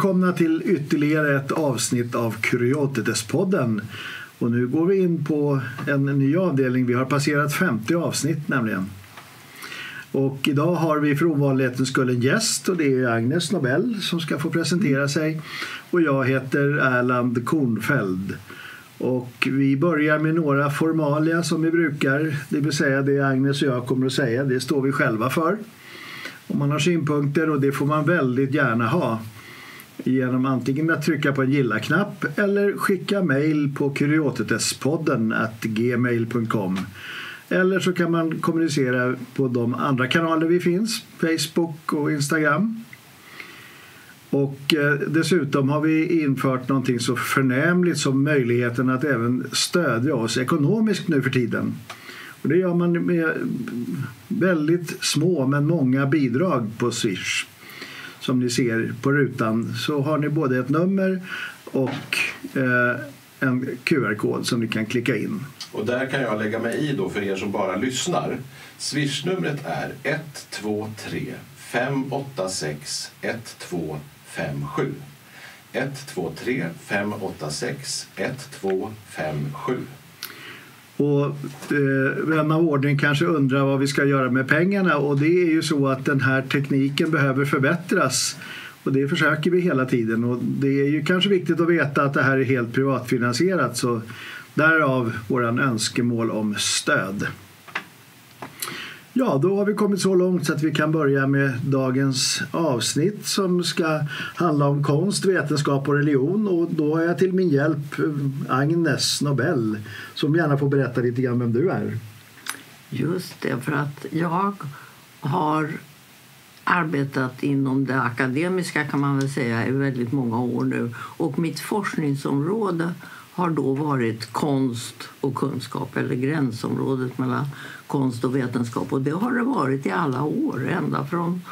välkomna till ytterligare ett avsnitt av Kuriotetes-podden. Och nu går vi in på en ny avdelning. Vi har passerat 50 avsnitt nämligen. Och idag har vi för ovanlighetens skull en gäst och det är Agnes Nobel som ska få presentera sig. Och jag heter Erland Kornfeld. Och vi börjar med några formalia som vi brukar. Det vill säga det Agnes och jag kommer att säga, det står vi själva för. Om man har synpunkter och det får man väldigt gärna ha genom antingen att trycka på en gilla-knapp eller skicka mejl på kuriotetespodden gmail.com. Eller så kan man kommunicera på de andra kanaler vi finns, Facebook och Instagram. Och eh, dessutom har vi infört någonting så förnämligt som möjligheten att även stödja oss ekonomiskt nu för tiden. Och det gör man med väldigt små men många bidrag på Swish. Som ni ser på rutan så har ni både ett nummer och eh, en QR-kod som ni kan klicka in. Och där kan jag lägga mig i då för er som bara lyssnar. Swishnumret är 123 586 1257. 123 586 1257. Och eh, vän av ordning kanske undrar vad vi ska göra med pengarna. Och det är ju så att den här tekniken behöver förbättras. Och det försöker vi hela tiden. Och det är ju kanske viktigt att veta att det här är helt privatfinansierat. Så därav våran önskemål om stöd. Ja, då har vi kommit så långt så att vi kan börja med dagens avsnitt som ska handla om konst, vetenskap och religion. Och då har jag till min hjälp eh, Agnes Nobel som gärna får berätta lite grann vem du är. Just det, för att jag har arbetat inom det akademiska kan man väl säga i väldigt många år nu. Och mitt forskningsområde har då varit konst och kunskap eller gränsområdet mellan konst och vetenskap. Och det har det varit i alla år, ända från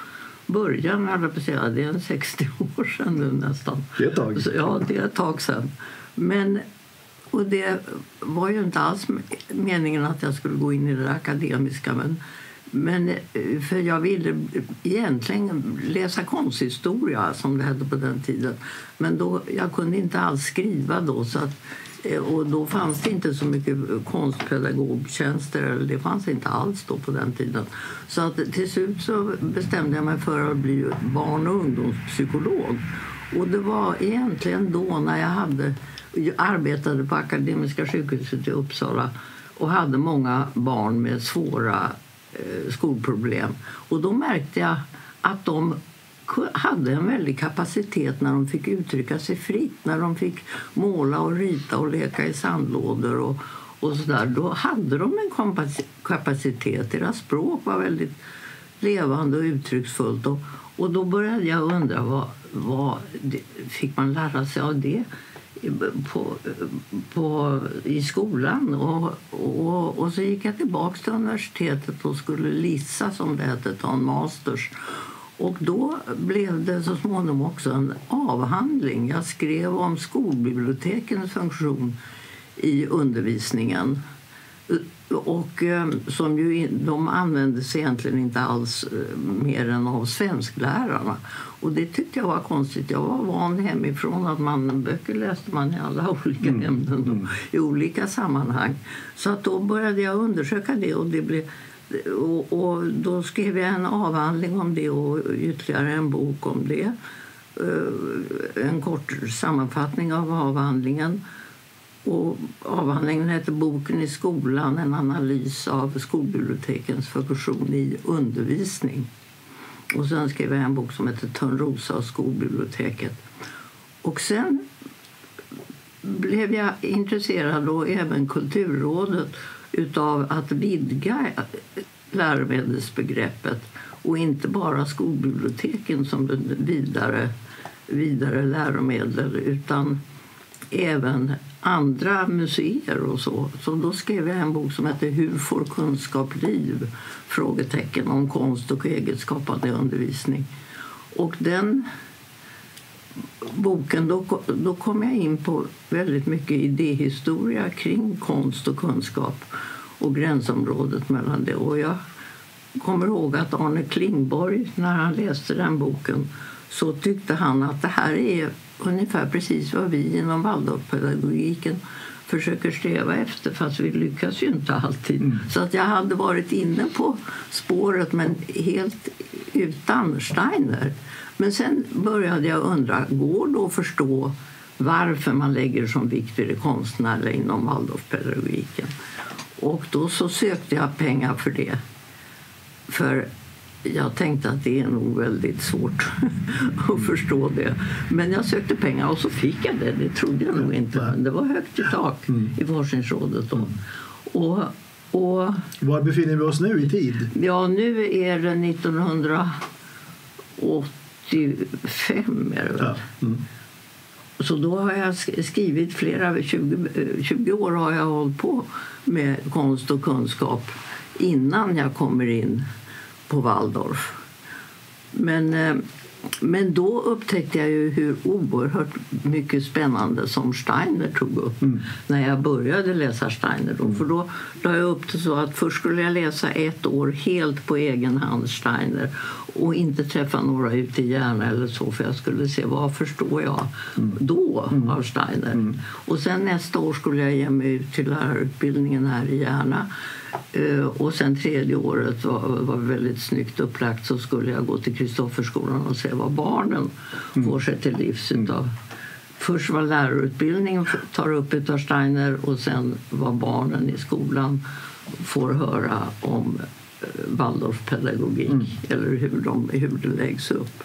början. Jag. Det är 60 år sedan nu nästan. Det är ett tag. Ja, det är ett tag sedan. Men, och det var ju inte alls meningen att jag skulle gå in i det akademiska. Men, men eh, för jag ville egentligen läsa konsthistoria, som det hette på den tiden. Men då, jag kunde inte alls skriva då. så att eh, och då fanns det inte så mycket konstpedagogtjänster. Eller det fanns inte alls då på den tiden. Så att till slut så bestämde jag mig för att bli barn och ungdomspsykolog. Och det var egentligen då när jag hade, jag arbetade på Akademiska sjukhuset i Uppsala och hade många barn med svåra Eh, skolproblem. Och då märkte jag att de hade en väldig kapacitet när de fick uttrycka sig fritt. När de fick måla och rita och leka i sandlådor och, och så där. Då hade de en kapacitet. Deras språk var väldigt levande och uttrycksfullt. Och, och då började jag undra vad, vad fick man lära sig av det på, på, i skolan. Och, och, och så gick jag tillbaka till universitetet och skulle lissa, som det hette, ta en masters. Och då blev det så småningom också en avhandling. Jag skrev om skolbibliotekens funktion i undervisningen. Och eh, som ju, de användes egentligen inte alls eh, mer än av svensklärarna. Och det tyckte jag var konstigt. Jag var van hemifrån att man, böcker läste man i alla olika mm. ämnen mm. i olika sammanhang. Så att då började jag undersöka det och det blev och, och, då skrev jag en avhandling om det och ytterligare en bok om det. Eh, en kort sammanfattning av avhandlingen. Och avhandlingen heter Boken i skolan, en analys av skolbibliotekens funktion i undervisning. Och sen skrev jag en bok som heter Törnrosa och skolbiblioteket. Och sen blev jag intresserad, och även Kulturrådet utav att vidga läromedelsbegreppet och inte bara skolbiblioteken som vidare, vidare läromedel utan även andra museer och så. Så då skrev jag en bok som heter Hur får kunskap liv? Frågetecken om konst och egenskapande undervisning. Och den boken då, då kom jag in på väldigt mycket idéhistoria kring konst och kunskap och gränsområdet mellan det. Och jag kommer ihåg att Arne Klingborg, när han läste den boken så tyckte han att det här är ungefär precis vad vi inom Waldorfpedagogiken försöker sträva efter, fast vi lyckas ju inte alltid. Mm. Så att jag hade varit inne på spåret, men helt utan Steiner. Men sen började jag undra, går det att förstå varför man lägger som vikt vid det konstnärliga inom Waldorfpedagogiken? Och då så sökte jag pengar för det. För jag tänkte att det är nog väldigt svårt att förstå det. Men jag sökte pengar och så fick jag det. Det trodde jag nog inte. Men det var högt i tak mm. i Forskningsrådet. Då. Och, och, Var befinner vi oss nu i tid? Ja, nu är det 1985. Är det väl? Ja. Mm. Så då har jag skrivit flera, 20, 20 år har jag hållit på med konst och kunskap innan jag kommer in på Waldorf. Men, eh, men då upptäckte jag ju hur oerhört mycket spännande som Steiner tog upp mm. när jag började läsa Steiner. Då. För då la jag upp det så att först skulle jag läsa ett år helt på egen hand Steiner och inte träffa några ute i Järna eller så för jag skulle se vad förstår jag mm. då mm. av Steiner. Mm. Och sen nästa år skulle jag ge mig ut till lärarutbildningen här i Järna och sen tredje året var, var väldigt snyggt upplagt så skulle jag gå till Kristofferskolan och se vad barnen mm. får sig till livs utav. Först var lärarutbildningen tar upp utav Steiner och sen vad barnen i skolan får höra om eh, Waldorfpedagogik mm. eller hur, de, hur det läggs upp.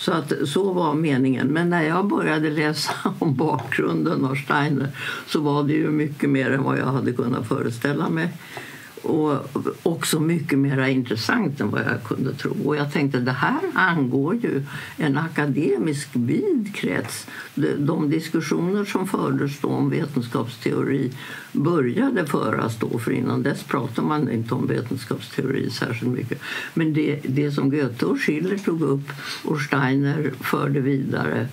Så, att, så var meningen. Men när jag började läsa om bakgrunden av Steiner så var det ju mycket mer än vad jag hade kunnat föreställa mig och också mycket mer intressant än vad jag kunde tro. Och jag tänkte det här angår ju en akademisk vid krets. De diskussioner som fördes om vetenskapsteori började föras då, för innan dess pratade man inte om vetenskapsteori särskilt mycket. Men det, det som Goethe och Schiller tog upp och Steiner förde vidare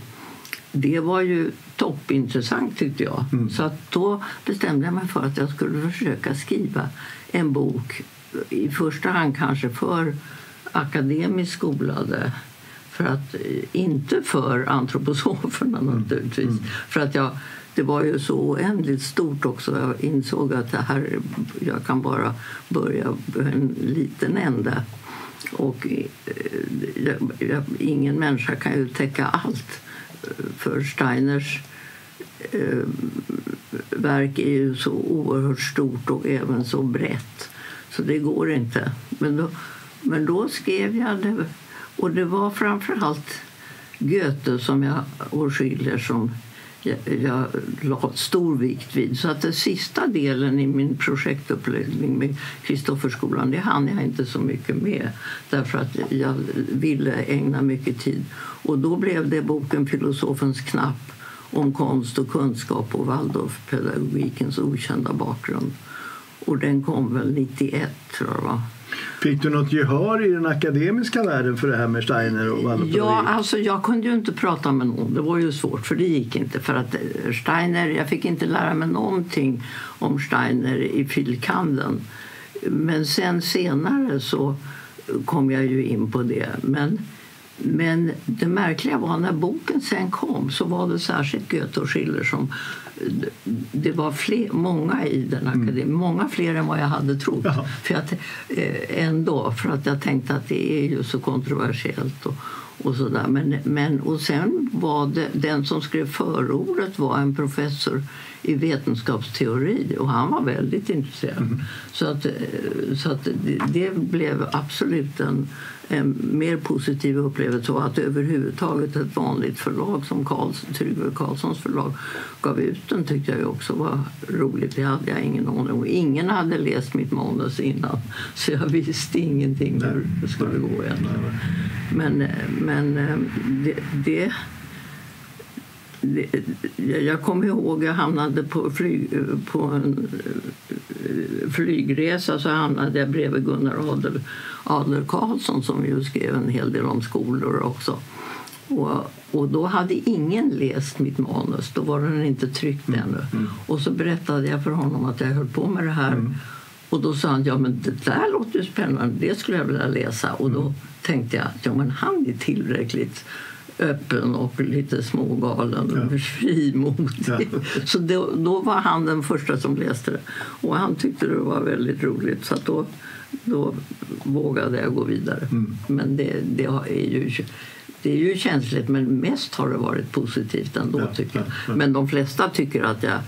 det var ju toppintressant tyckte jag. Mm. Så att då bestämde jag mig för att jag skulle försöka skriva en bok i första hand kanske för akademiskt skolade för att, inte för antroposoferna mm. naturligtvis. Mm. För att jag, det var ju så oändligt stort också. Jag insåg att det här, jag kan bara börja en liten ände. Och eh, jag, ingen människa kan ju täcka allt. För Steiners eh, Eh, verk är ju så oerhört stort och även så brett. Så det går inte. Men då, men då skrev jag det. Och det var framför allt Goethe som jag, och Schiller som jag, jag la stor vikt vid. Så att den sista delen i min projektuppläggning med Kristofferskolan det hann jag inte så mycket med därför att jag ville ägna mycket tid. Och då blev det boken Filosofens knapp om konst och kunskap och Waldorfpedagogikens okända bakgrund. Och den kom väl 91 tror jag va? Fick du något gehör i den akademiska världen för det här med Steiner och Waldorfpedagogik? Ja, alltså jag kunde ju inte prata med någon. Det var ju svårt för det gick inte. För att eh, Steiner, jag fick inte lära mig någonting om Steiner i filkanden. Men sen senare så kom jag ju in på det. Men men det märkliga var när boken sen kom så var det särskilt Goethe och Schiller som det var fler, många i den akademin, mm. många fler än vad jag hade trott. Ja. För att, eh, ändå, för att jag tänkte att det är ju så kontroversiellt. Och, och, så där. Men, men, och sen var det, den som skrev förordet var en professor i vetenskapsteori och han var väldigt intresserad. Mm. Så, att, eh, så att det, det blev absolut en en mer positiv upplevelse och att överhuvudtaget ett vanligt förlag som Karls, Tryggve Karlssons förlag gav ut den tyckte jag också var roligt. Det hade jag ingen aning om. Ingen hade läst mitt manus innan så jag visste ingenting hur det skulle gå egentligen. Men, men eh, det, det jag kommer ihåg jag hamnade på, flyg, på en eh, flygresa så hamnade jag bredvid Gunnar Adler, Adler Karlsson som ju skrev en hel del om skolor också. Och, och då hade ingen läst mitt manus, då var den inte tryckt mm. ännu. Mm. Och så berättade jag för honom att jag höll på med det här. Mm. Och då sa han, ja men det där låter ju spännande, det skulle jag vilja läsa. Och då tänkte jag, ja men han är tillräckligt öppen och lite smågalen och frimodig. Ja. Så då, då var han den första som läste det. Och han tyckte det var väldigt roligt. Så att då, då vågade jag gå vidare. Men det, det är ju det är ju känsligt, men mest har det varit positivt ändå. Ja, tycker jag. ja, ja. Men de flesta tycker att jag,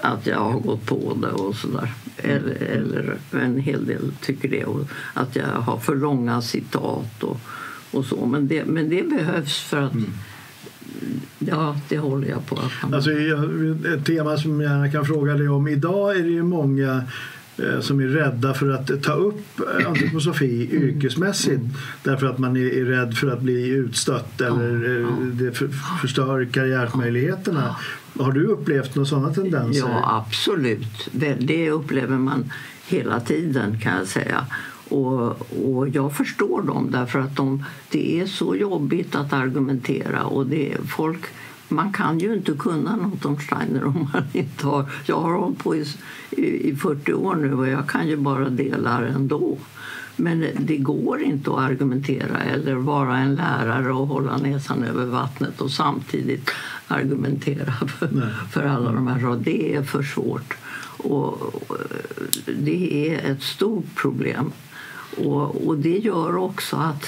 att jag har gått på det och sådär. Eller, eller en hel del tycker det. Och att jag har för långa citat och, och så. Men det, men det behövs för att... Ja, det håller jag på att Alltså, ett tema som jag gärna kan fråga dig om. Idag är det ju många eh, som är rädda för att ta upp eh, antroposofi yrkesmässigt därför att man är rädd för att bli utstött eller eh, det för, förstör karriärmöjligheterna. Har du upplevt några sådana tendenser? Ja, absolut. Det, det upplever man hela tiden kan jag säga. Och, och jag förstår dem därför att de, det är så jobbigt att argumentera och det folk man kan ju inte kunna något om Steiner om man inte har... Jag har hållit på i, i, i 40 år nu och jag kan ju bara delar ändå. Men det går inte att argumentera eller vara en lärare och hålla näsan över vattnet och samtidigt argumentera för, för alla de här. Det är för svårt. Och, och det är ett stort problem. Och, och det gör också att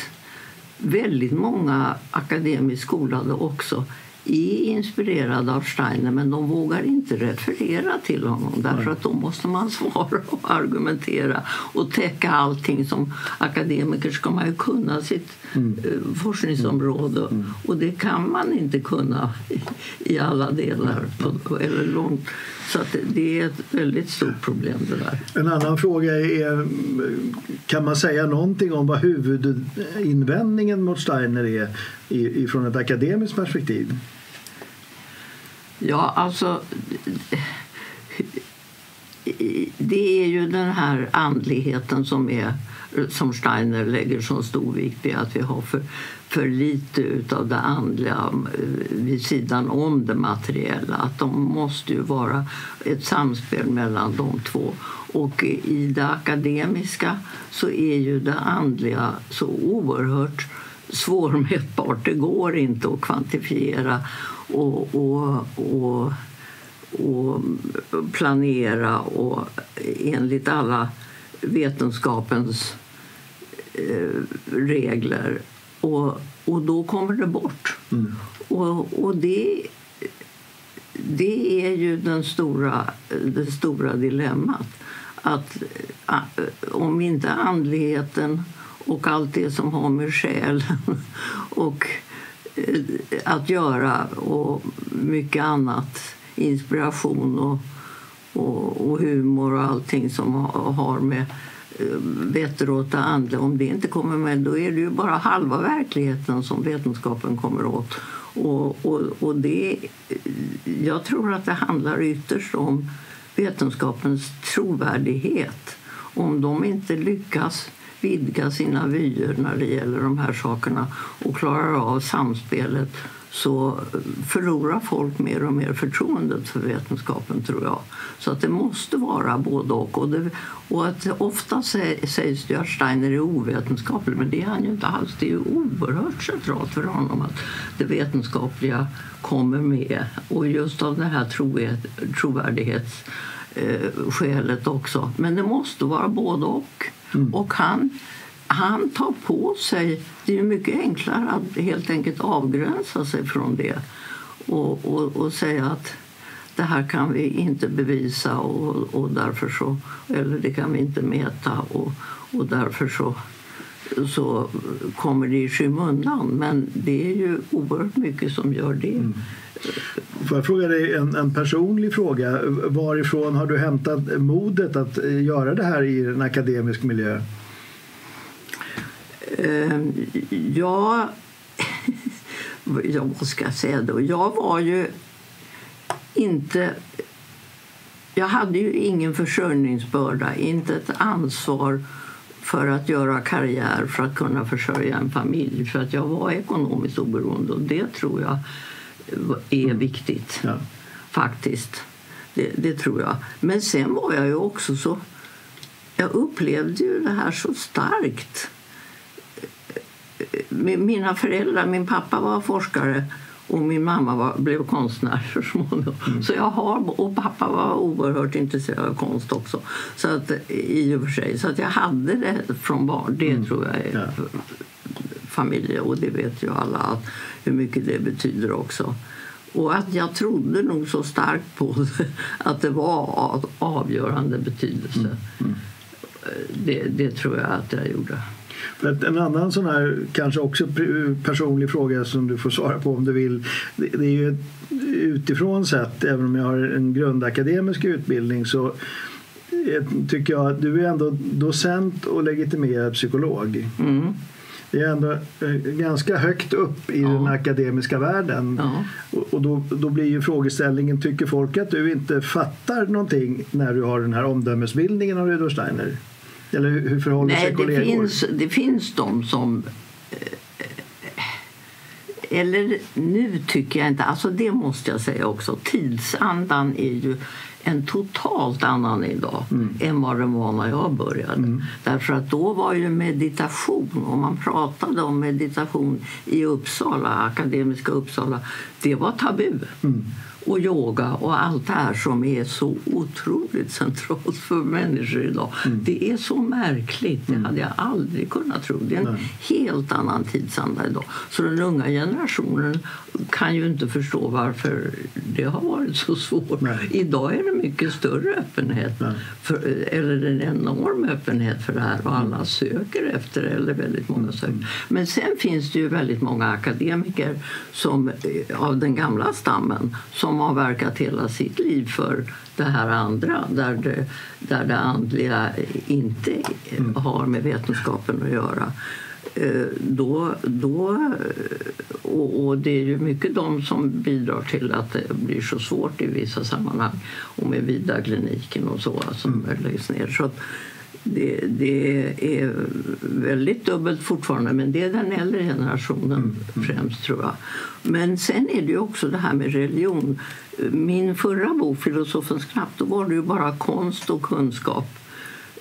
väldigt många akademiskt skolade också är inspirerade av Steiner men de vågar inte referera till honom därför att då måste man svara och argumentera och täcka allting. Som akademiker ska man ju kunna sitt eh, forskningsområde och det kan man inte kunna i, alla delar på, eller långt. Så det, är ett väldigt stort problem det där. En annan fråga är, kan man säga någonting om vad huvudinvändningen mot Steiner är ifrån ett akademiskt perspektiv? Ja, alltså... Det är ju den här andligheten som, är, som Steiner lägger så stor vikt vid. Att vi har för, för lite av det andliga um, vid sidan om det materiella. Att de måste ju vara ett samspel mellan de två. Och i det akademiska så är ju det andliga så oerhört svårmätbart. Det går inte att kvantifiera och, och, och, och planera och enligt alla vetenskapens eh, regler. Och, och då kommer det bort. Och, och det, det är ju den stora, det stora dilemmat. Att eh, om inte andligheten och allt det som har med själen och Eh, att göra och mycket annat, inspiration och, och, och humor och allting som har med eh, vetter åt det andliga. Om det inte kommer med då är det ju bara halva verkligheten som vetenskapen kommer åt. Och, och, och det, eh, jag tror att det handlar ytterst om vetenskapens trovärdighet. Om de inte lyckas vidga sina vyer när det gäller de här sakerna och klarar av samspelet så förlorar folk mer och mer förtroendet för vetenskapen, tror jag. Så att det måste vara både och. Och, det, och att ofta sägs det att Steiner är ovetenskaplig, men det är han ju inte alls. Det är ju oerhört centralt för honom att det vetenskapliga kommer med. Och just av det här trovärdighetsskälet eh, också. Men det måste vara både och. Och han, han tar på sig... Det är mycket enklare att helt enkelt avgränsa sig från det och, och, och säga att det här kan vi inte bevisa och, och därför så, eller det kan vi inte mäta och, och därför så, så kommer det i skymundan. Men det är ju oerhört mycket som gör det. Får jag fråga dig en, en personlig fråga? Varifrån har du hämtat modet att eh, göra det här i en akademisk miljö? Ehm, ja, ja, vad ska jag säga då? Jag var ju inte... Jag hade ju ingen försörjningsbörda, inte ett ansvar för att göra karriär för att kunna försörja en familj. För att jag var ekonomiskt oberoende och det tror jag är viktigt. Ja. Faktiskt. Det, det tror jag. Men sen var jag ju också så jag upplevde ju det här så starkt. Mina föräldrar, min pappa var forskare och min mamma var, blev konstnär så småningom. Mm. Så jag har, och pappa var oerhört intresserad av konst också. Så att, i och för sig. Så att jag hade det från barn. Det mm. tror jag är ja. familj och det vet ju alla att, hur mycket det betyder också. Och att jag trodde nog så starkt på det, att det var av avgörande betydelse. Mm. Mm. Det, det tror jag att jag gjorde. En annan sån här, kanske också personlig fråga som du får svara på om du vill. Det är ju utifrån sett, även om jag har en grundakademisk utbildning så tycker jag att du är ändå docent och legitimerad psykolog. Mm. Det är ändå eh, ganska högt upp i ja. den akademiska världen. Ja. Och då, då blir ju frågeställningen, tycker folk att du inte fattar någonting när du har den här omdömesbildningen av Rudolf? Eller hur förhåller Nej, sig kollegor? Det finns, det finns de som... Eh, eller nu tycker jag inte... Alltså det måste jag säga också. Tidsandan är ju en totalt annan idag mm. än vad den var när jag började. Mm. Därför att då var ju meditation, och man pratade om meditation i Uppsala, Akademiska Uppsala, det var tabu. Mm och yoga och allt det här som är så otroligt centralt för människor idag. Mm. Det är så märkligt. Det mm. hade jag aldrig kunnat tro. Det är en Nej. helt annan tidsanda idag. Så den unga generationen kan ju inte förstå varför det har varit så svårt. Nej. Idag är det mycket större öppenhet, för, eller en enorm öppenhet för det här och alla mm. söker efter det, eller väldigt många söker. Mm. Men sen finns det ju väldigt många akademiker som, eh, av den gamla stammen som som har verkat hela sitt liv för det här andra där det, där det andliga inte mm. har med vetenskapen att göra. Eh, då, då, och, och, det är ju mycket de som bidrar till att det blir så svårt i vissa sammanhang och med Vida-kliniken och så som mm. läggs ner. Så det, det, är väldigt dubbelt fortfarande, men det är den äldre generationen mm. mm. främst tror jag. Men sen är det ju också det här med religion. Min förra bok, Filosofens knapp, då var det ju bara konst och kunskap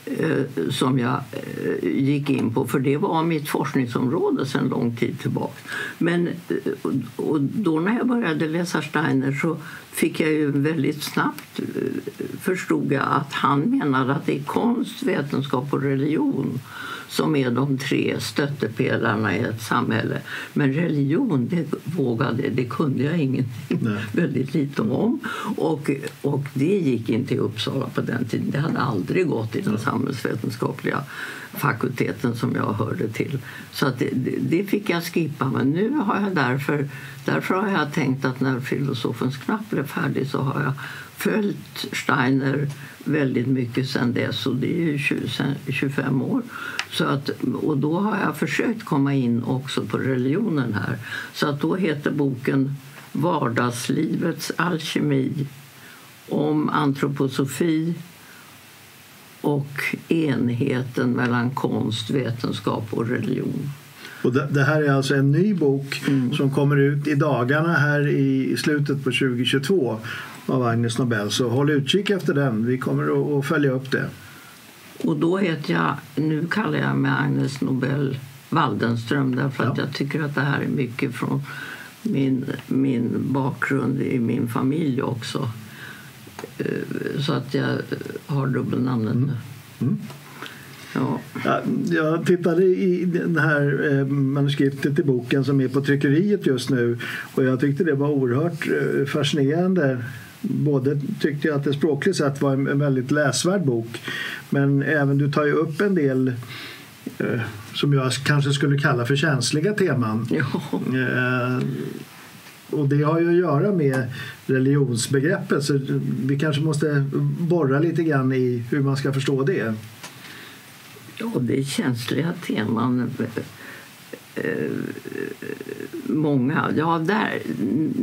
Eh, som jag eh, gick in på, för det var mitt forskningsområde sedan lång tid tillbaka. Men eh, och då när jag började läsa Steiner så fick jag ju väldigt snabbt förstod jag att han menade att det är konst, vetenskap och religion som är de tre stöttepelarna i ett samhälle. Men religion, det vågade, det kunde jag ingenting väldigt lite om. Och, och det gick inte i Uppsala på den tiden. Det hade aldrig gått i den samhällsvetenskapliga fakulteten som jag hörde till. Så det, det, fick jag skippa. Men nu har jag därför, därför har jag tänkt att när filosofens knapp blev färdig så har jag följt Steiner väldigt mycket sen dess och det är ju 20, 25 år. Så att, och då har jag försökt komma in också på religionen här. Så att då heter boken Vardagslivets alkemi om antroposofi och enheten mellan konst, vetenskap och religion. Och det, här är alltså en ny bok mm. som kommer ut i dagarna här i slutet på 2022 av Agnes Nobel. Så håll utkik efter den. Vi kommer att följa upp det. Och då heter jag, nu kallar jag mig Agnes Nobel Waldenström därför att ja. jag tycker att det här är mycket från min, min bakgrund i min familj också. Eh, så att jag har dubbelnamnet mm. nu. Mm. Ja. Jag tittade i det här eh, manuskriptet till boken som är på tryckeriet just nu och jag tyckte det var oerhört eh, fascinerande både tyckte jag att det språkligt sett var en väldigt läsvärd bok men även du tar ju upp en del eh, som jag kanske skulle kalla för känsliga teman. Eh, och det har ju att göra med religionsbegreppet så vi kanske måste borra lite grann i hur man ska förstå det. Ja, det är känsliga teman många. Ja, där,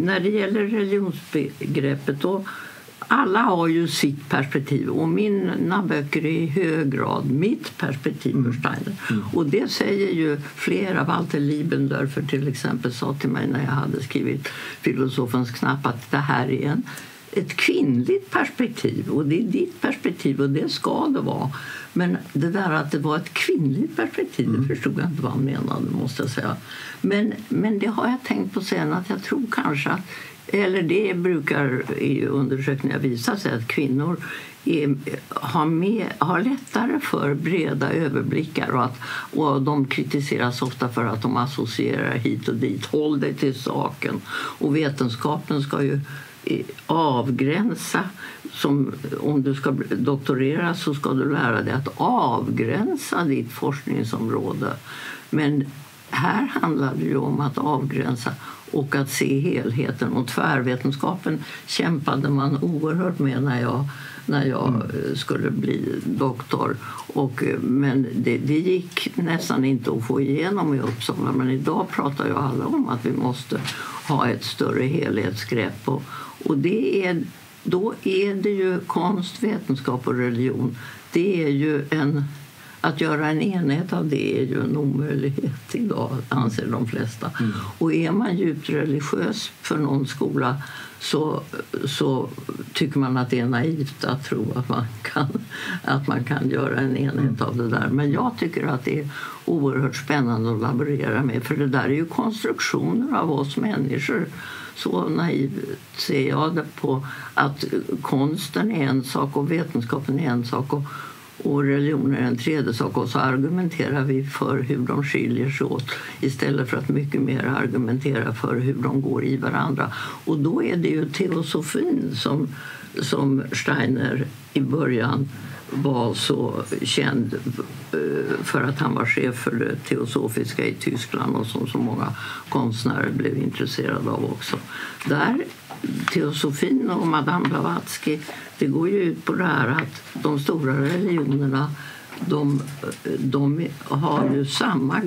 när det gäller religionsbegreppet då alla har ju sitt perspektiv och mina böcker är i hög grad mitt perspektiv mm. Mm. Och det säger ju flera. Walter Liebendörfer till exempel sa till mig när jag hade skrivit Filosofens knapp att det här är en ett kvinnligt perspektiv. Och det är ditt perspektiv och det ska det vara. Men det där att det var ett kvinnligt perspektiv mm. det förstod jag inte vad han menade. måste jag säga. Men, men det har jag tänkt på sen att jag tror kanske att eller det brukar i undersökningar visa sig att kvinnor är, har, med, har lättare för breda överblickar och, att, och de kritiseras ofta för att de associerar hit och dit. Håll dig till saken. Och vetenskapen ska ju avgränsa. Som, om du ska doktorera så ska du lära dig att avgränsa ditt forskningsområde. Men här handlar det ju om att avgränsa och att se helheten. Och tvärvetenskapen kämpade man oerhört med när jag, när jag mm. skulle bli doktor. Och, men det, det, gick nästan inte att få igenom i Uppsala. Men idag pratar ju alla om att vi måste ha ett större helhetsgrepp. Och, och det är, då är det ju konst, vetenskap och religion. Det är ju en att göra en enhet av det är ju en omöjlighet idag, anser de flesta. Mm. Och är man djupt religiös för någon skola så, så tycker man att det är naivt att tro att man kan, att man kan göra en enhet av det där. Men jag tycker att det är oerhört spännande att laborera med för det där är ju konstruktioner av oss människor så naivt ser jag det på att konsten är en sak och vetenskapen är en sak. Och, och religionen är en tredje sak. Och så argumenterar vi för hur de skiljer sig åt istället för att mycket mer argumentera för hur de går i varandra. Och då är det ju teosofin som, som Steiner i början var så känd eh, för att han var chef för det teosofiska i Tyskland och som så många konstnärer blev intresserade av också. Där, teosofin och Madame Blavatsky det går ju ut på det här att de stora religionerna de, eh, de har ju samma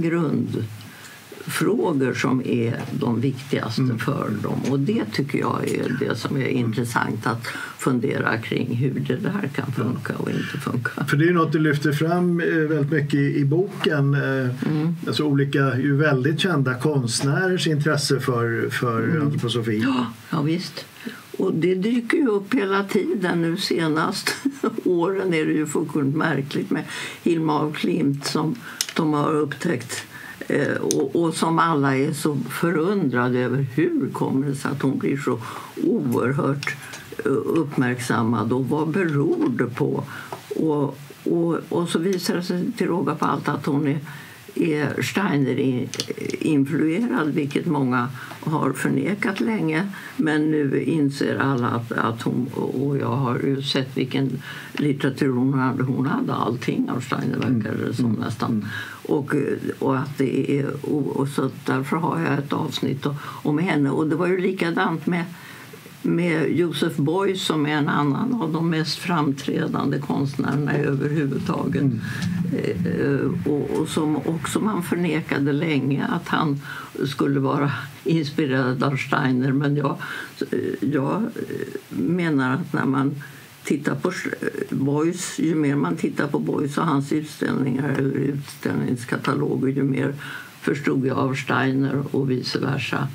grundfrågor som är de viktigaste mm. för dem. Och Det tycker jag är det som är intressant att fundera kring hur det där kan funka och inte funka. För det är något du lyfter fram eh, väldigt mycket i boken. Eh, mm. Alltså olika ju väldigt kända konstnärers intresse för, för mm. antroposofi. Ja, ja, visst. Och det dyker ju upp hela tiden. Nu senast åren är det ju fullkomligt märkligt med Hilma af Klint som de har upptäckt och, och, som alla är så förundrade över. Hur kommer det sig att hon blir så oerhört eh, uppmärksammad och vad beror det på? Och, och, och så visar det sig till råga på allt att hon är är Steiner-influerad, vilket många har förnekat länge. Men nu inser alla att, att hon, och jag har ju sett vilken litteratur hon hade. Hon hade allting av Steiner, verkar det som mm. nästan. Och, och att det är, och, och, så därför har jag ett avsnitt om henne. Och det var ju likadant med med Joseph Beuys som är en annan av de mest framträdande konstnärerna överhuvudtaget. Mm. Eh, och, och, som också man förnekade länge att han skulle vara inspirerad av Steiner. Men jag, jag menar att när man titta på eh, Boys, ju mer man tittar på Boys och hans utställningar eller utställningskataloger ju mer förstod jag av Steiner och vice versa.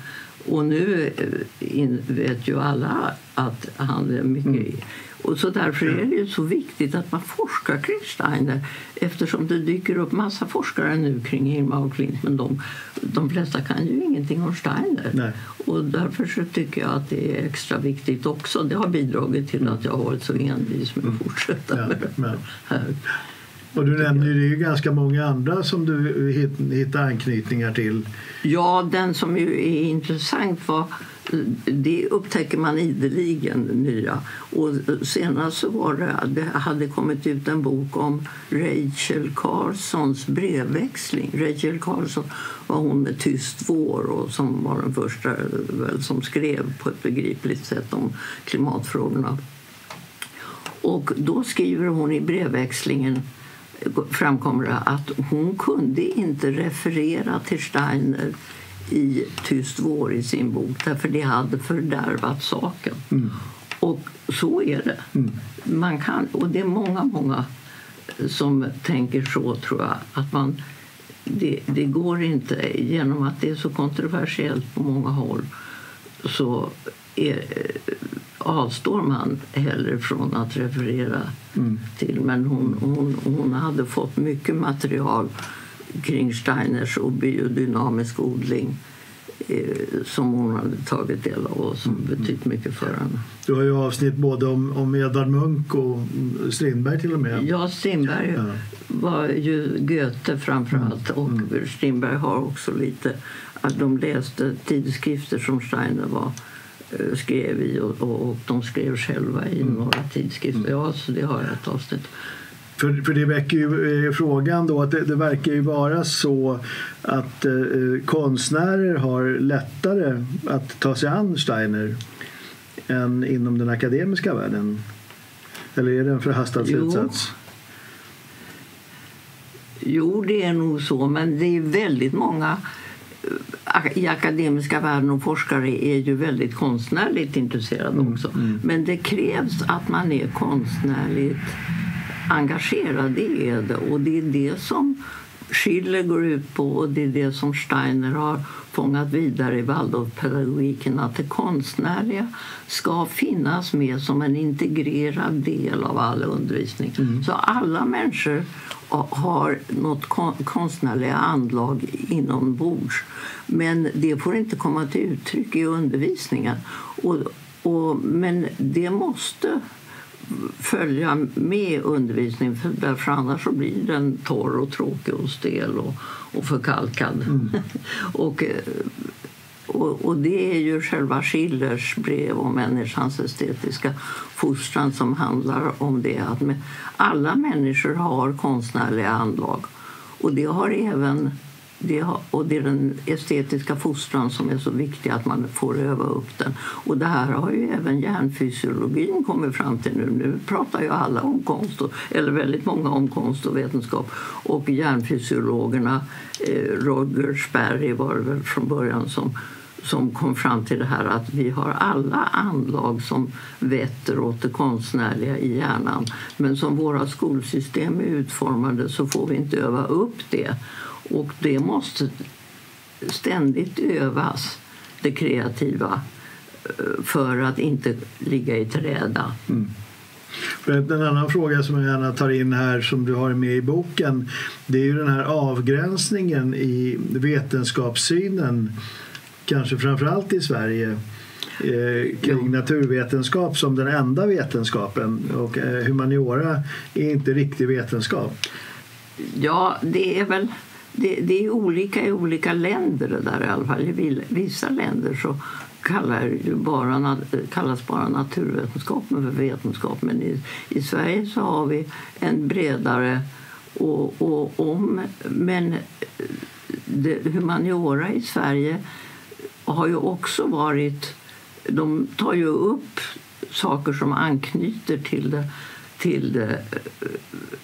Och nu eh, vet ju alla att han är mycket... Mm. Och så därför är det ju så viktigt att man forskar kring Steiner eftersom det dyker upp massa forskare nu kring Hilma och Klint men de, de flesta kan ju ingenting om Steiner. Nej. Och därför så tycker jag att det är extra viktigt också. Det har bidragit till att jag har varit så envis med att mm. fortsätta med det här. Och du nämner ju det är ganska många andra som du hittar anknytningar till. Ja, den som ju är intressant var det upptäcker man ideligen nya. Och senast så var det, det hade kommit ut en bok om Rachel Carsons brevväxling. Rachel Carson var hon med Tyst vår och som var den första väl, som skrev på ett begripligt sätt om klimatfrågorna. Och då skriver hon i brevväxlingen framkommer det att hon kunde inte referera till Steiner i Tyst vår i sin bok därför det hade fördärvat saken. Mm. Och så är det. Mm. Man kan, och det är många, många som tänker så, tror jag. Att man, det, det går inte, genom att det är så kontroversiellt på många håll så är, avstår man hellre från att referera mm. till. Men hon, hon, hon hade fått mycket material kring Steiners och biodynamisk odling eh, som hon hade tagit del av och som betytt mycket för henne. Du har ju avsnitt både om, om Edvard Munch och Strindberg till och med. Ja, Strindberg ja. var ju Goethe framför mm. och mm. Strindberg har också lite att de läste tidskrifter som Steiner var eh, skrev i och, och, och de skrev själva i mm. några tidskrifter. Ja, så det har jag ett avsnitt. För, för det väcker ju eh, frågan då att det, det, verkar ju vara så att eh, konstnärer har lättare att ta sig an Steiner än inom den akademiska världen. Eller är det en förhastad slutsats? Jo, det är nog så, men det är väldigt många eh, i akademiska världen och forskare är ju väldigt konstnärligt intresserade mm, också. Mm, mm. Men det krävs att man är konstnärligt engagerad, det är det. Och det är det som Schiller går ut på och det är det som Steiner har fångat vidare i Waldorfpedagogiken att det konstnärliga ska finnas med som en integrerad del av all undervisning. Mm. Så alla människor har något konstnärliga anlag inombords. Men det får inte komma till uttryck i undervisningen. Och, och, men det måste följa med undervisningen för därför annars så blir den torr och tråkig och stel och, och förkalkad. Mm. och, och, och, det är ju själva Schillers brev om människans estetiska fostran som handlar om det att alla människor har konstnärliga anlag och det har även det, och det är den estetiska fostran som är så viktig att man får öva upp den. Och det här har ju även hjärnfysiologin kommit fram till nu. Nu pratar ju alla om konst, och, eller väldigt många om konst och vetenskap. Och hjärnfysiologerna, eh, Roger Sperry var det väl från början som som kom fram till det här att vi har alla anlag som vetter åt det konstnärliga i hjärnan. Men som våra skolsystem är utformade så får vi inte öva upp det. Och det måste ständigt övas, det kreativa, eh, för att inte ligga i träda. Mm. en annan fråga som jag gärna tar in här som du har med i boken det är ju den här avgränsningen i vetenskapssynen kanske framförallt i Sverige eh, kring ja. naturvetenskap som den enda vetenskapen och eh, humaniora är inte riktig vetenskap. Ja, det är väl det, det, är olika i olika länder det där i alla fall. I vissa länder så kallar bara, kallas bara naturvetenskapen för vetenskap men i, i Sverige så har vi en bredare och, och om... Men eh, det, humaniora i Sverige har ju också varit... De tar ju upp saker som anknyter till det, till det eh,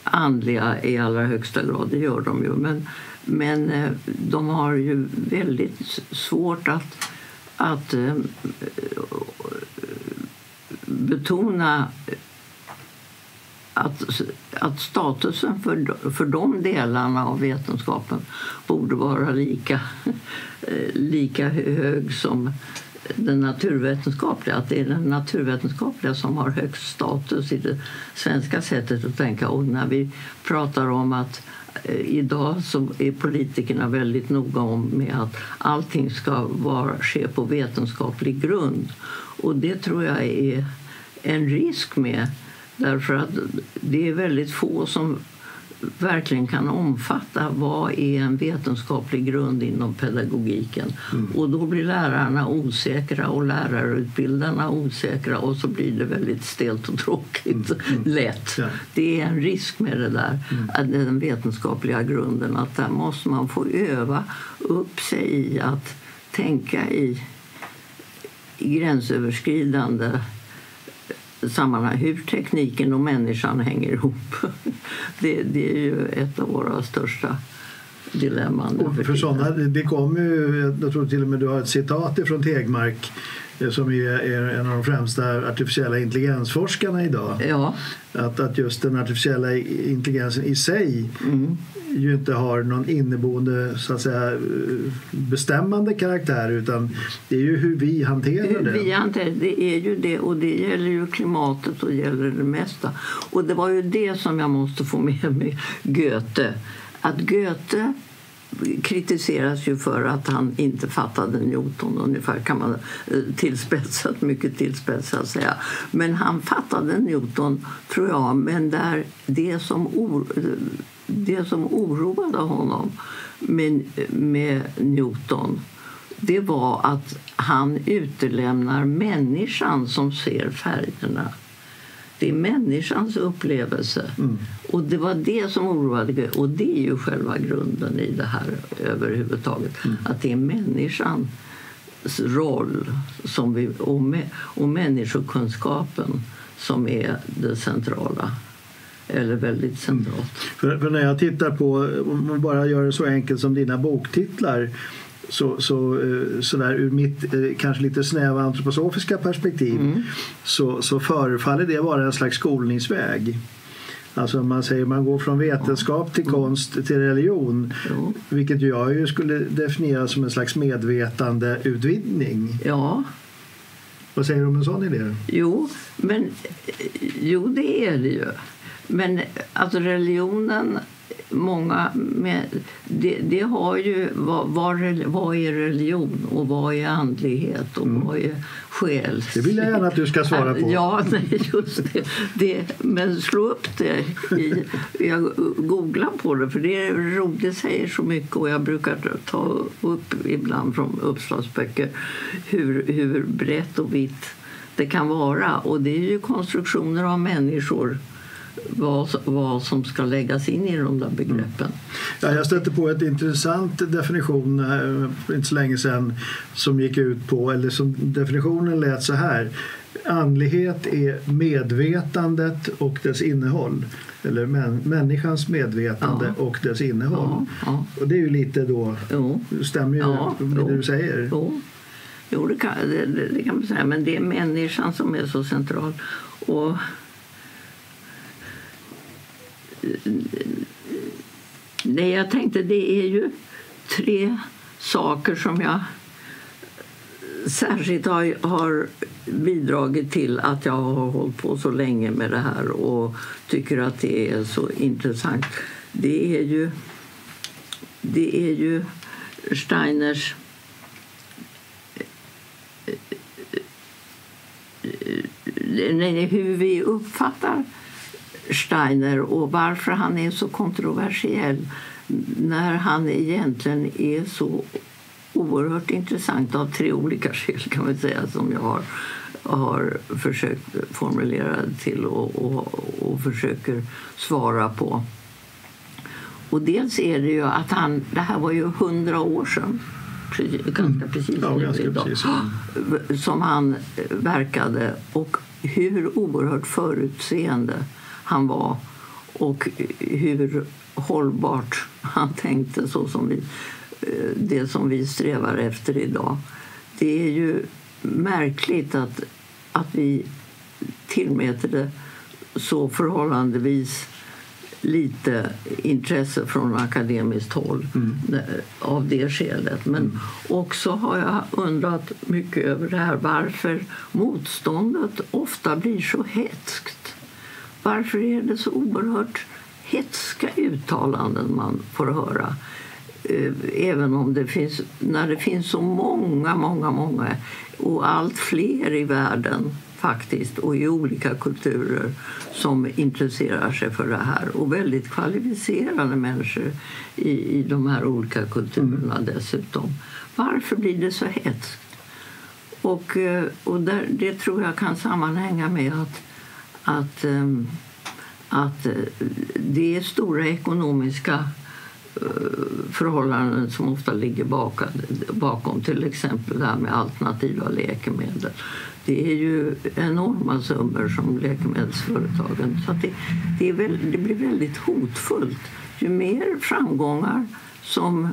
andliga i allra högsta grad. Det gör de ju. Men, men eh, de har ju väldigt svårt att, att eh, betona att, att statusen för, för de delarna av vetenskapen borde vara lika, eh, lika hög som den naturvetenskapliga. Att det är den naturvetenskapliga som har högst status i det svenska sättet att tänka. Och när vi pratar om att Eh, idag så är politikerna väldigt noga om med att allting ska vara, ske på vetenskaplig grund. Och det tror jag är en risk med Därför att det är väldigt få som verkligen kan omfatta vad är en vetenskaplig grund inom pedagogiken. Mm. Och då blir lärarna osäkra och lärarutbildarna osäkra och så blir det väldigt stelt och tråkigt mm. Mm. lätt. Ja. Det är en risk med det där, mm. den vetenskapliga grunden. Att där måste man få öva upp sig i att tänka i, i gränsöverskridande sammanhang, hur tekniken och människan hänger ihop. Det, det är ju ett av våra största dilemman. Och för sådana, det kom ju, jag tror till och med du har ett citat ifrån Tegmark som är, är en av de främsta artificiella intelligensforskarna idag. Ja. Att, att just den artificiella intelligensen i sig Mm. ju inte har någon inneboende så att säga, eh, bestämmande karaktär utan det är ju hur vi hanterar Hur det. vi hanterar det är ju det och det gäller ju klimatet och gäller det mesta. Och det var ju det som jag måste få med mig Goethe. Att Goethe kritiseras ju för att han inte fattade Newton ungefär kan man eh, tillspetsat, mycket tillspetsat säga. Men han fattade Newton tror jag, men där det som, or, det som oroade honom med, med Newton det var att han utelämnar människan som ser färgerna. Det är människans upplevelse. Och det var det som oroade Goethe. Och det är ju själva grunden i det här överhuvudtaget. Att det är människans roll som vi, och, mä, och människokunskapen som är det centrala. Eller väldigt centralt. För, för när jag tittar på, om man bara gör det så enkelt som dina boktitlar så, så, eh, så där, ur mitt eh, kanske lite snäva antroposofiska perspektiv så, så förefaller det vara en slags skolningsväg. Alltså man säger man går från vetenskap till konst till religion Jo. vilket jag ju skulle definiera som en slags medvetandeutvidgning. Ja, Vad säger du om en sån idé? Jo, men, jo, det är det ju. Men alltså religionen, många med, det, det har ju... Vad, vad, är religion och vad är andlighet och vad är själ? Mm. Det vill jag gärna att du ska svara på. Ja, nej, just det. det. Men slå upp det. I, jag googlar på det, för det är roligt. Det säger så mycket och jag brukar ta upp ibland från uppslagsböcker hur, hur brett och vitt det kan vara. Och det är ju konstruktioner av människor vad, vad som ska läggas in i de där begreppen. Ja, jag stötte på ett intressant definition eh, för inte så länge sedan som gick ut på, eller som definitionen lät så här. Andlighet är medvetandet och dess innehåll. Eller män, människans medvetande Ja. och dess innehåll. Ja. Och det är ju lite då, Jo. stämmer ju Ja, med jo. det du säger. Jo, jo det, kan, det det kan man säga. Men det är människan som är så central. Och Nej, jag tänkte, det är ju tre saker som jag särskilt har, har bidragit till att jag har hållit på så länge med det här och tycker att det är så intressant. Det är ju, det är ju Steiners eh, eh, eh, nej, hur vi uppfattar Steiner och varför han är så kontroversiell när han egentligen är så oerhört intressant av tre olika skäl kan man säga som jag har, har försökt formulera till och, och, och försöker svara på. Och dels är det ju att han, det här var ju hundra år sedan, precis, ganska precis Ja, ganska idag, precis. som han verkade och hur oerhört förutseende han var och hur hållbart han tänkte så som vi, eh, det som vi strävar efter idag. Det är ju märkligt att, att vi tillmäter det så förhållandevis lite intresse från akademiskt håll eh, av det skälet. Men också har jag undrat mycket över det här varför motståndet ofta blir så hetskt. Varför är det så oerhört hetska uttalanden man får höra? Eh, Även om det finns, när det finns så många, många, många och allt fler i världen faktiskt och i olika kulturer som intresserar sig för det här och väldigt kvalificerade människor i, i de här olika kulturerna dessutom. Varför blir det så hetskt? Och, eh, och där, det tror jag kan sammanhänga med att, att, ehm, att eh, det är stora ekonomiska eh, förhållanden som ofta ligger bakom, till exempel det här med alternativa läkemedel. Det är ju enorma summor som läkemedelsföretagen... Så det, det, väl, det blir väldigt hotfullt. Ju mer framgångar som,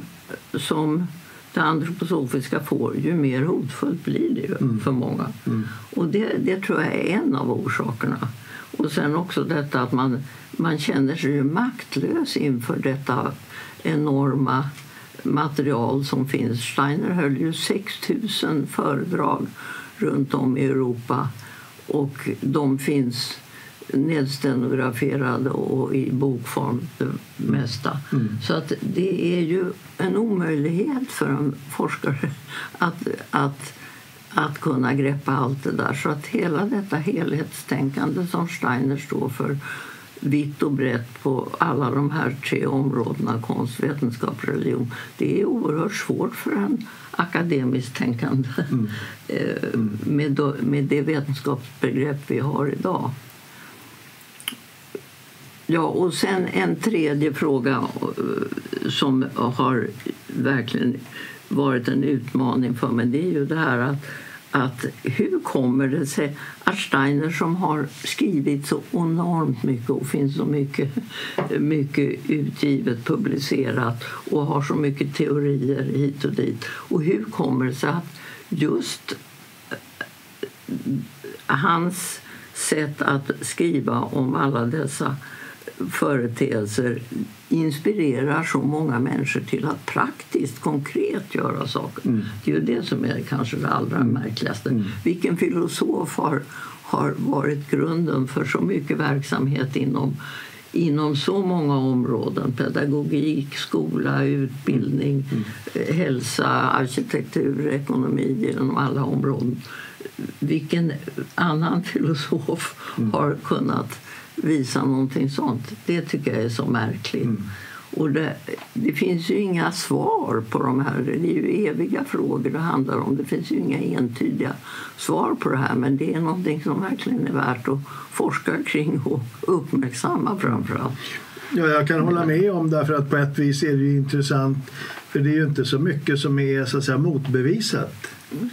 som det antroposofiska får, ju mer hotfullt blir det ju Mm. för många. Och det, det tror jag är en av orsakerna. Och sen också detta att man, man känner sig maktlös inför detta enorma material som finns. Steiner höll ju 6 000 föredrag runt om i Europa och de finns nedstenograferade och i bokform det mesta. Så att det är ju en omöjlighet för en forskare att, att, att kunna greppa allt det där. Så att hela detta helhetstänkande som Steiner står för vitt och brett på alla de här tre områdena konst, vetenskap, religion. Det är oerhört svårt för en akademiskt tänkande eh, med, då- med det vetenskapsbegrepp vi har idag. Ja, och sen en tredje fråga eh, som har verkligen varit en utmaning för mig. Det är ju det här att, att hur kommer det sig att Steiner som har skrivit så enormt mycket och finns så mycket, mycket utgivet, publicerat och har så mycket teorier hit och dit. Och hur kommer det sig att just eh, hans sätt att skriva om alla dessa företeelser inspirerar så många människor till att praktiskt, konkret göra saker. Det är ju det som är kanske det allra märkligaste. Vilken filosof har, har varit grunden för så mycket verksamhet inom inom så många områden. Pedagogik, skola, utbildning, eh, hälsa, arkitektur, ekonomi inom alla områden. Vilken annan filosof har kunnat visa någonting sånt? Det tycker jag är så märkligt. Och det, det finns ju inga svar på de här. Det är ju eviga frågor det handlar om. Det finns ju inga entydiga svar på det här. Men det är någonting som verkligen är värt att forska kring och uppmärksamma framför allt. Ja, jag kan hålla med om därför att på ett vis är det ju intressant för det är ju inte så mycket som är så att säga motbevisat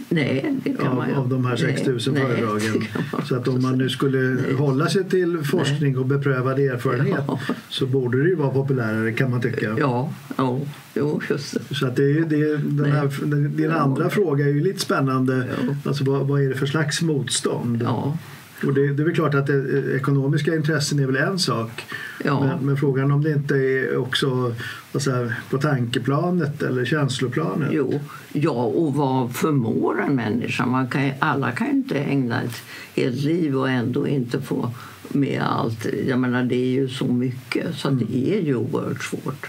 Nej, av, av de här 6 000 Nej, nej, föredragen. Så att om man nu skulle Nej. hålla sig till forskning och beprövad erfarenhet Ja. så borde det ju vara populärare kan man tycka. Ja, ja, jo, just det. Så att det är, ju- det är, den här, din Ja. andra fråga är ju lite spännande. Ja. Alltså, vad, vad är det för slags motstånd? Ja, Och det, det är väl klart att det, ekonomiska intressen är väl en sak. ja. Men, men frågan om det inte är också säger, på tankeplanet eller känsloplanet. Jo, ja, och vad förmår en människa? Man kan, alla kan ju inte ägna ett helt liv och ändå inte få med allt. Jag menar, det är ju så mycket, så Mm. det är ju oerhört svårt.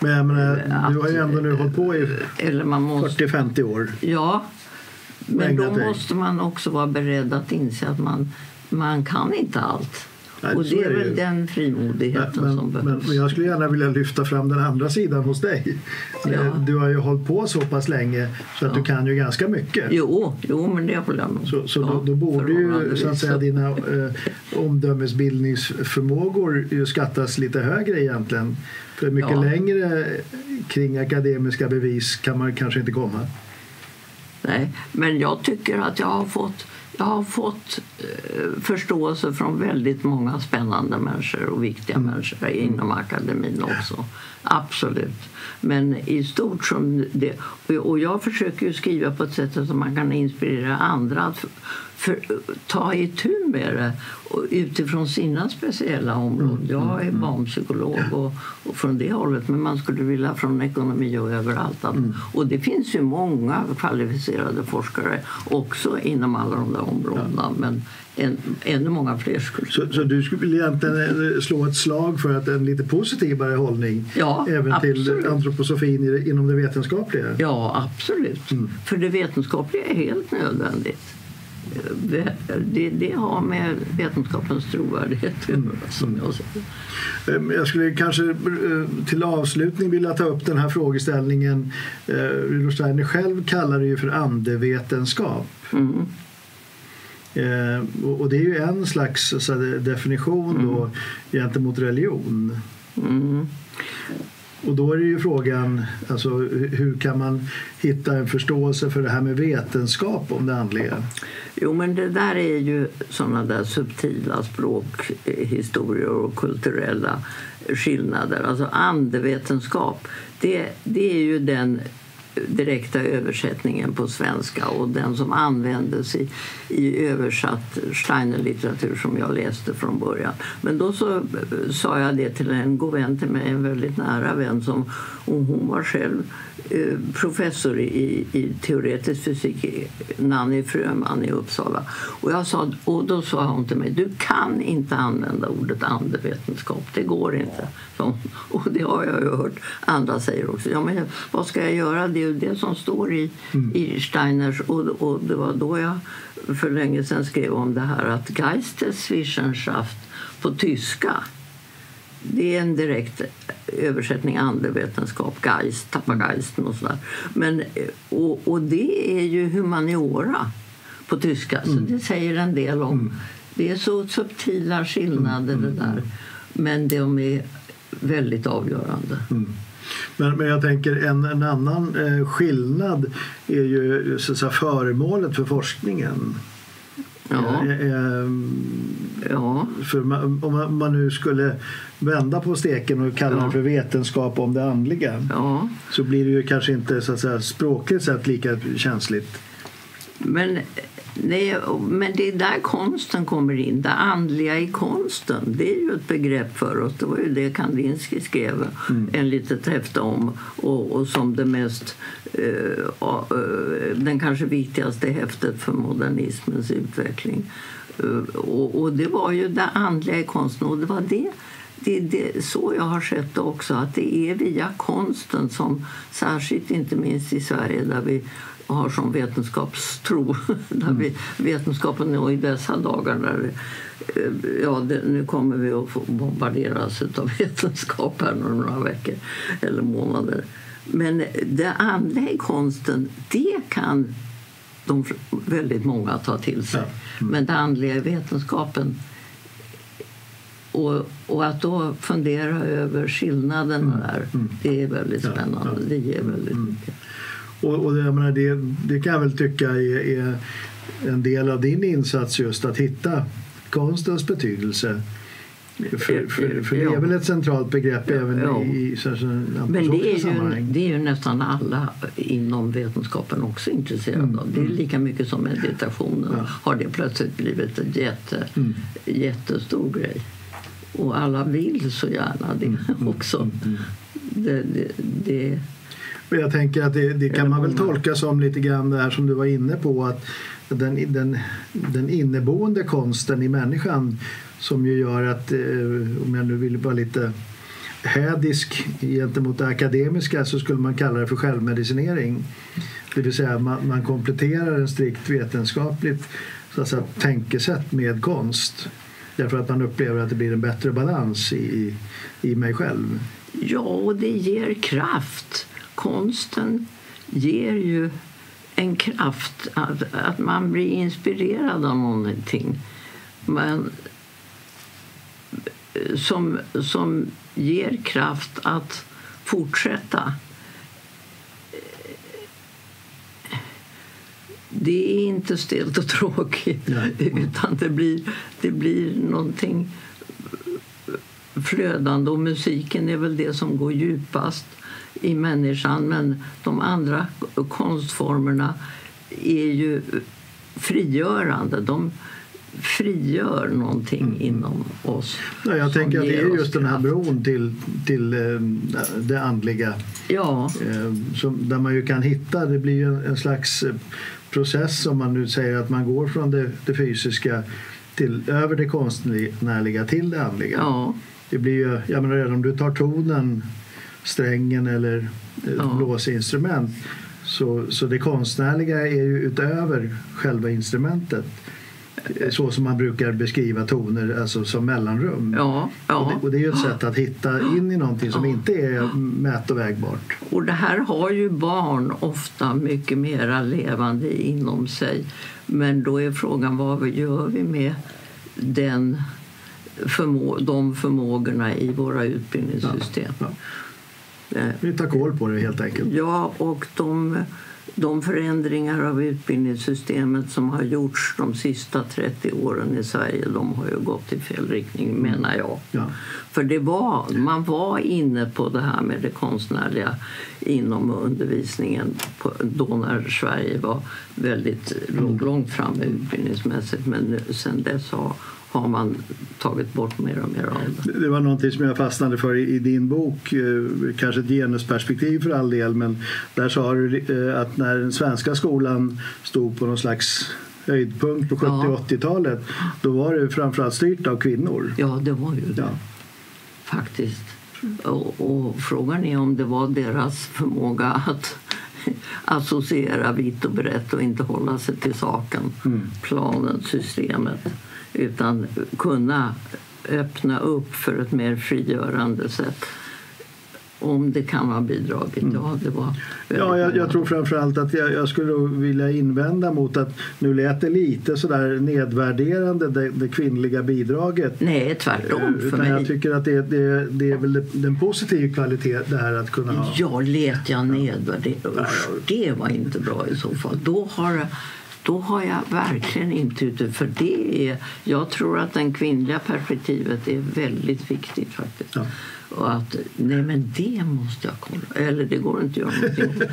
Men jag menar, du har ju ändå nu hållit på i Eller man måste... 40-50 år. Ja, men då måste man också vara beredd att inse att man, man kan inte allt. Nej, och det är det väl ju. den frimodigheten Men, som behövs. men jag skulle gärna vilja lyfta fram den andra sidan hos dig. Ja. Du har ju hållit på så pass länge så att Ja. du kan ju ganska mycket. Jo, jo, men det håller jag med. Så, så Ja, då, då borde ju så att säga, dina eh, omdömesbildningsförmågor ju skattas lite högre egentligen. För mycket längre kring akademiska bevis kan man kanske inte komma. Nej, men jag tycker att jag har fått, jag har fått eh, förståelse från väldigt många spännande människor och viktiga människor inom akademin också. Absolut. Men i stort som det... Och jag försöker skriva på ett sätt så att man kan inspirera andra att för, för, ta itu med det och utifrån sina speciella områden. Jag är barnpsykolog och, och från det hållet men man skulle vilja från ekonomi och överallt. Att, Och det finns ju många kvalificerade forskare också inom alla de där områdena men en, ännu många fler skulle Så, så du skulle egentligen eh, slå ett slag för att en lite positivare hållning Ja, även till absolut. antroposofin i det- inom det vetenskapliga? Ja, absolut. För det vetenskapliga är helt nödvändigt. Det, det, det har med vetenskapens trovärdighet göra, som jag säger. Eh, Jag skulle kanske eh, till avslutning vilja ta upp den här frågeställningen. Eh, Rudolf Steiner själv kallar det ju för andevetenskap. Mm. Eh, och det är ju en slags så definition då gentemot religion. Mm. Och då är det ju frågan, alltså, hur kan man hitta en förståelse för det här med vetenskap om det andliga? Jo, men det där är ju såna där subtila språkhistorier och kulturella skillnader. Alltså andevetenskap, det, det är ju den direkta översättningen på svenska och den som användes i, i översatt Steiner-litteratur som jag läste från början. Men då så sa jag det till en god vän till mig, en väldigt nära vän som och hon var själv eh, professor i, i teoretisk fysik, Nanny Fröman i Uppsala. Och, jag sa, och då sa hon till mig, du kan inte använda ordet andevetenskap, det går inte. Så, och det har jag ju hört andra säger också. Ja, men vad ska jag göra? Det ju det som står i, mm. i Steiners och, och det var då jag för länge sedan skrev om det här att Geisteswissenschaft på tyska det är en direkt översättning andevetenskap, Geist, Tappageisten och sådär. Men, och, och det är ju humaniora på tyska, så mm. det säger en del om. Mm. Det är så subtila skillnader mm. det mm, där, mm. men de är väldigt avgörande. Men, men jag tänker en, en annan eh, skillnad är ju så att säga, föremålet för forskningen. Ja. Eh, eh, ja. För man, om man nu skulle vända på steken och kalla ja. det för vetenskap om det andliga ja. så blir det ju kanske inte så att säga, språkligt sett lika känsligt. Men Nej, men det är där konsten kommer in. Det andliga i konsten. Det är ju ett begrepp för oss. Det var ju det Kandinsky skrev mm. en litet häfte om och, och som det mest uh, uh, den kanske viktigaste häftet för modernismens utveckling. Uh, och, och, det var ju det andliga i konsten och det var det det är så jag har sett det också, att det är via konsten som särskilt inte minst i Sverige där vi har som vetenskapstro. Där vi, vetenskapen är i dessa dagar där eh, ja, det, nu kommer vi att få bombarderas av vetenskap här några veckor eller månader. Men det andliga i konsten, det kan de väldigt många ta till sig. Mm. Men det andliga i vetenskapen och, och, att då fundera över skillnaderna mm. där, mm. det är väldigt spännande. Det ger väldigt mm. mycket. Och, och jag menar, det, det kan jag väl tycka är, är en del av din insats just att hitta konstens betydelse. För, för, för det är väl ett centralt begrepp även ja. i, i Men det är, ju, det är ju nästan alla inom vetenskapen också intresserade mm. av. Det är mm. lika mycket som meditationen ja. har det plötsligt blivit en jätte, mm. jättestor grej. Och alla vill så gärna det mm. mm också. Mm. Det, det, det, jag tänker att det, det kan man väl tolka som lite grann det här som du var inne på att den, den, den inneboende konsten i människan som ju gör att, eh, om jag nu vill vara lite hädisk gentemot det akademiska så skulle man kalla det för självmedicinering. Det vill säga man, man kompletterar en strikt vetenskapligt så att säga, tänkesätt med konst. Därför att man upplever att det blir en bättre balans i, i mig själv. Ja, och det ger kraft konsten ger ju en kraft, att, att man blir inspirerad av någonting. Men, som, som ger kraft att fortsätta. Det är inte stelt och tråkigt, Nej. utan det blir, det blir någonting flödande. Och musiken är väl det som går djupast i människan men de andra konstformerna är ju frigörande. De frigör någonting mm. inom oss. Ja, jag tänker att det är just den här bron till, till eh, det andliga. Ja. Eh, som, där man ju kan hitta, det blir ju en, slags eh, process om man nu säger att man går från det, det fysiska till, över det konstnärliga till det andliga. Ja. Det blir ju, jag menar redan om du tar tonen strängen eller ett ja. blåsinstrument. Så, så det konstnärliga är ju utöver själva instrumentet så som man brukar beskriva toner, alltså som mellanrum. Ja, ja. Och, det, och, det, är ju ett sätt att hitta in i någonting som ja. inte är mät och vägbart. Och det här har ju barn ofta mycket mera levande inom sig. Men då är frågan vad gör vi med den förmå de förmågorna i våra utbildningssystem? Vi tar koll på det helt enkelt. Ja, och de, de förändringar av utbildningssystemet som har gjorts de sista 30 åren i Sverige de har ju gått i fel riktning, menar jag. Ja. För det var, man var inne på det här med det konstnärliga inom undervisningen på, då när Sverige var väldigt låg långt framme utbildningsmässigt. Men sen dess har, har man tagit bort mer och mer av det. Det var någonting som jag fastnade för i, din bok, eh, kanske ett genusperspektiv för all del, men där sa du eh, att när den svenska skolan stod på någon slags höjdpunkt på 70 Ja. 80-talet, då var det framförallt styrt av kvinnor. Ja, det var ju det. Ja. Faktiskt. Och, och frågan är om det var deras förmåga att associera vitt och brett och inte hålla sig till saken, planen, systemet utan kunna öppna upp för ett mer frigörande sätt. Om det kan ha bidragit. Ja, det var Ja, jag, jag tror framförallt att jag, jag skulle vilja invända mot att nu lät det lite sådär nedvärderande det, det kvinnliga bidraget. Nej, tvärtom för Utan mig. jag tycker att det, det, det är väl den positiv kvalitet det här att kunna ha. Ja, lät jag nedvärdera? Usch, det var inte bra i så fall. Då har, då har jag verkligen inte. För det är, jag tror att det kvinnliga perspektivet är väldigt viktigt faktiskt. Ja. Och att, nej men det måste jag kolla. Eller det går inte att göra någonting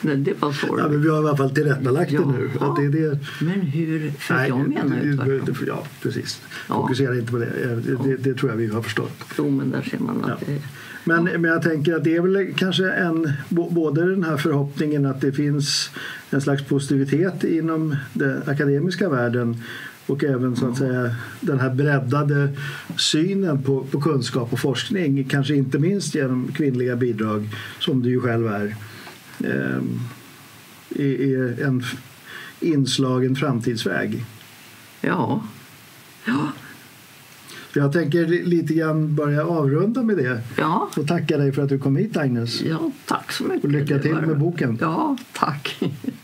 nej, det var Ja, men vi har i alla fall tillrättalagt det nu. Ja. Att det det. Men hur... För Nej, jag menar ju tvärtom. Ja, precis. Ja. Fokusera inte på det. Det, det. det tror jag vi har förstått. Jo, men där ser man att Ja. det Men, men jag tänker att det är väl kanske en, både den här förhoppningen att det finns en slags positivitet inom den akademiska världen och även så att säga den här breddade synen på, på kunskap och forskning, kanske inte minst genom kvinnliga bidrag som du ju själv är, ehm, är, är en inslagen framtidsväg. Ja. Ja. Jag tänker lite grann börja avrunda med det Ja. och tacka dig för att du kom hit Agnes. ja, tack så mycket. Och lycka till med boken. Ja, tack.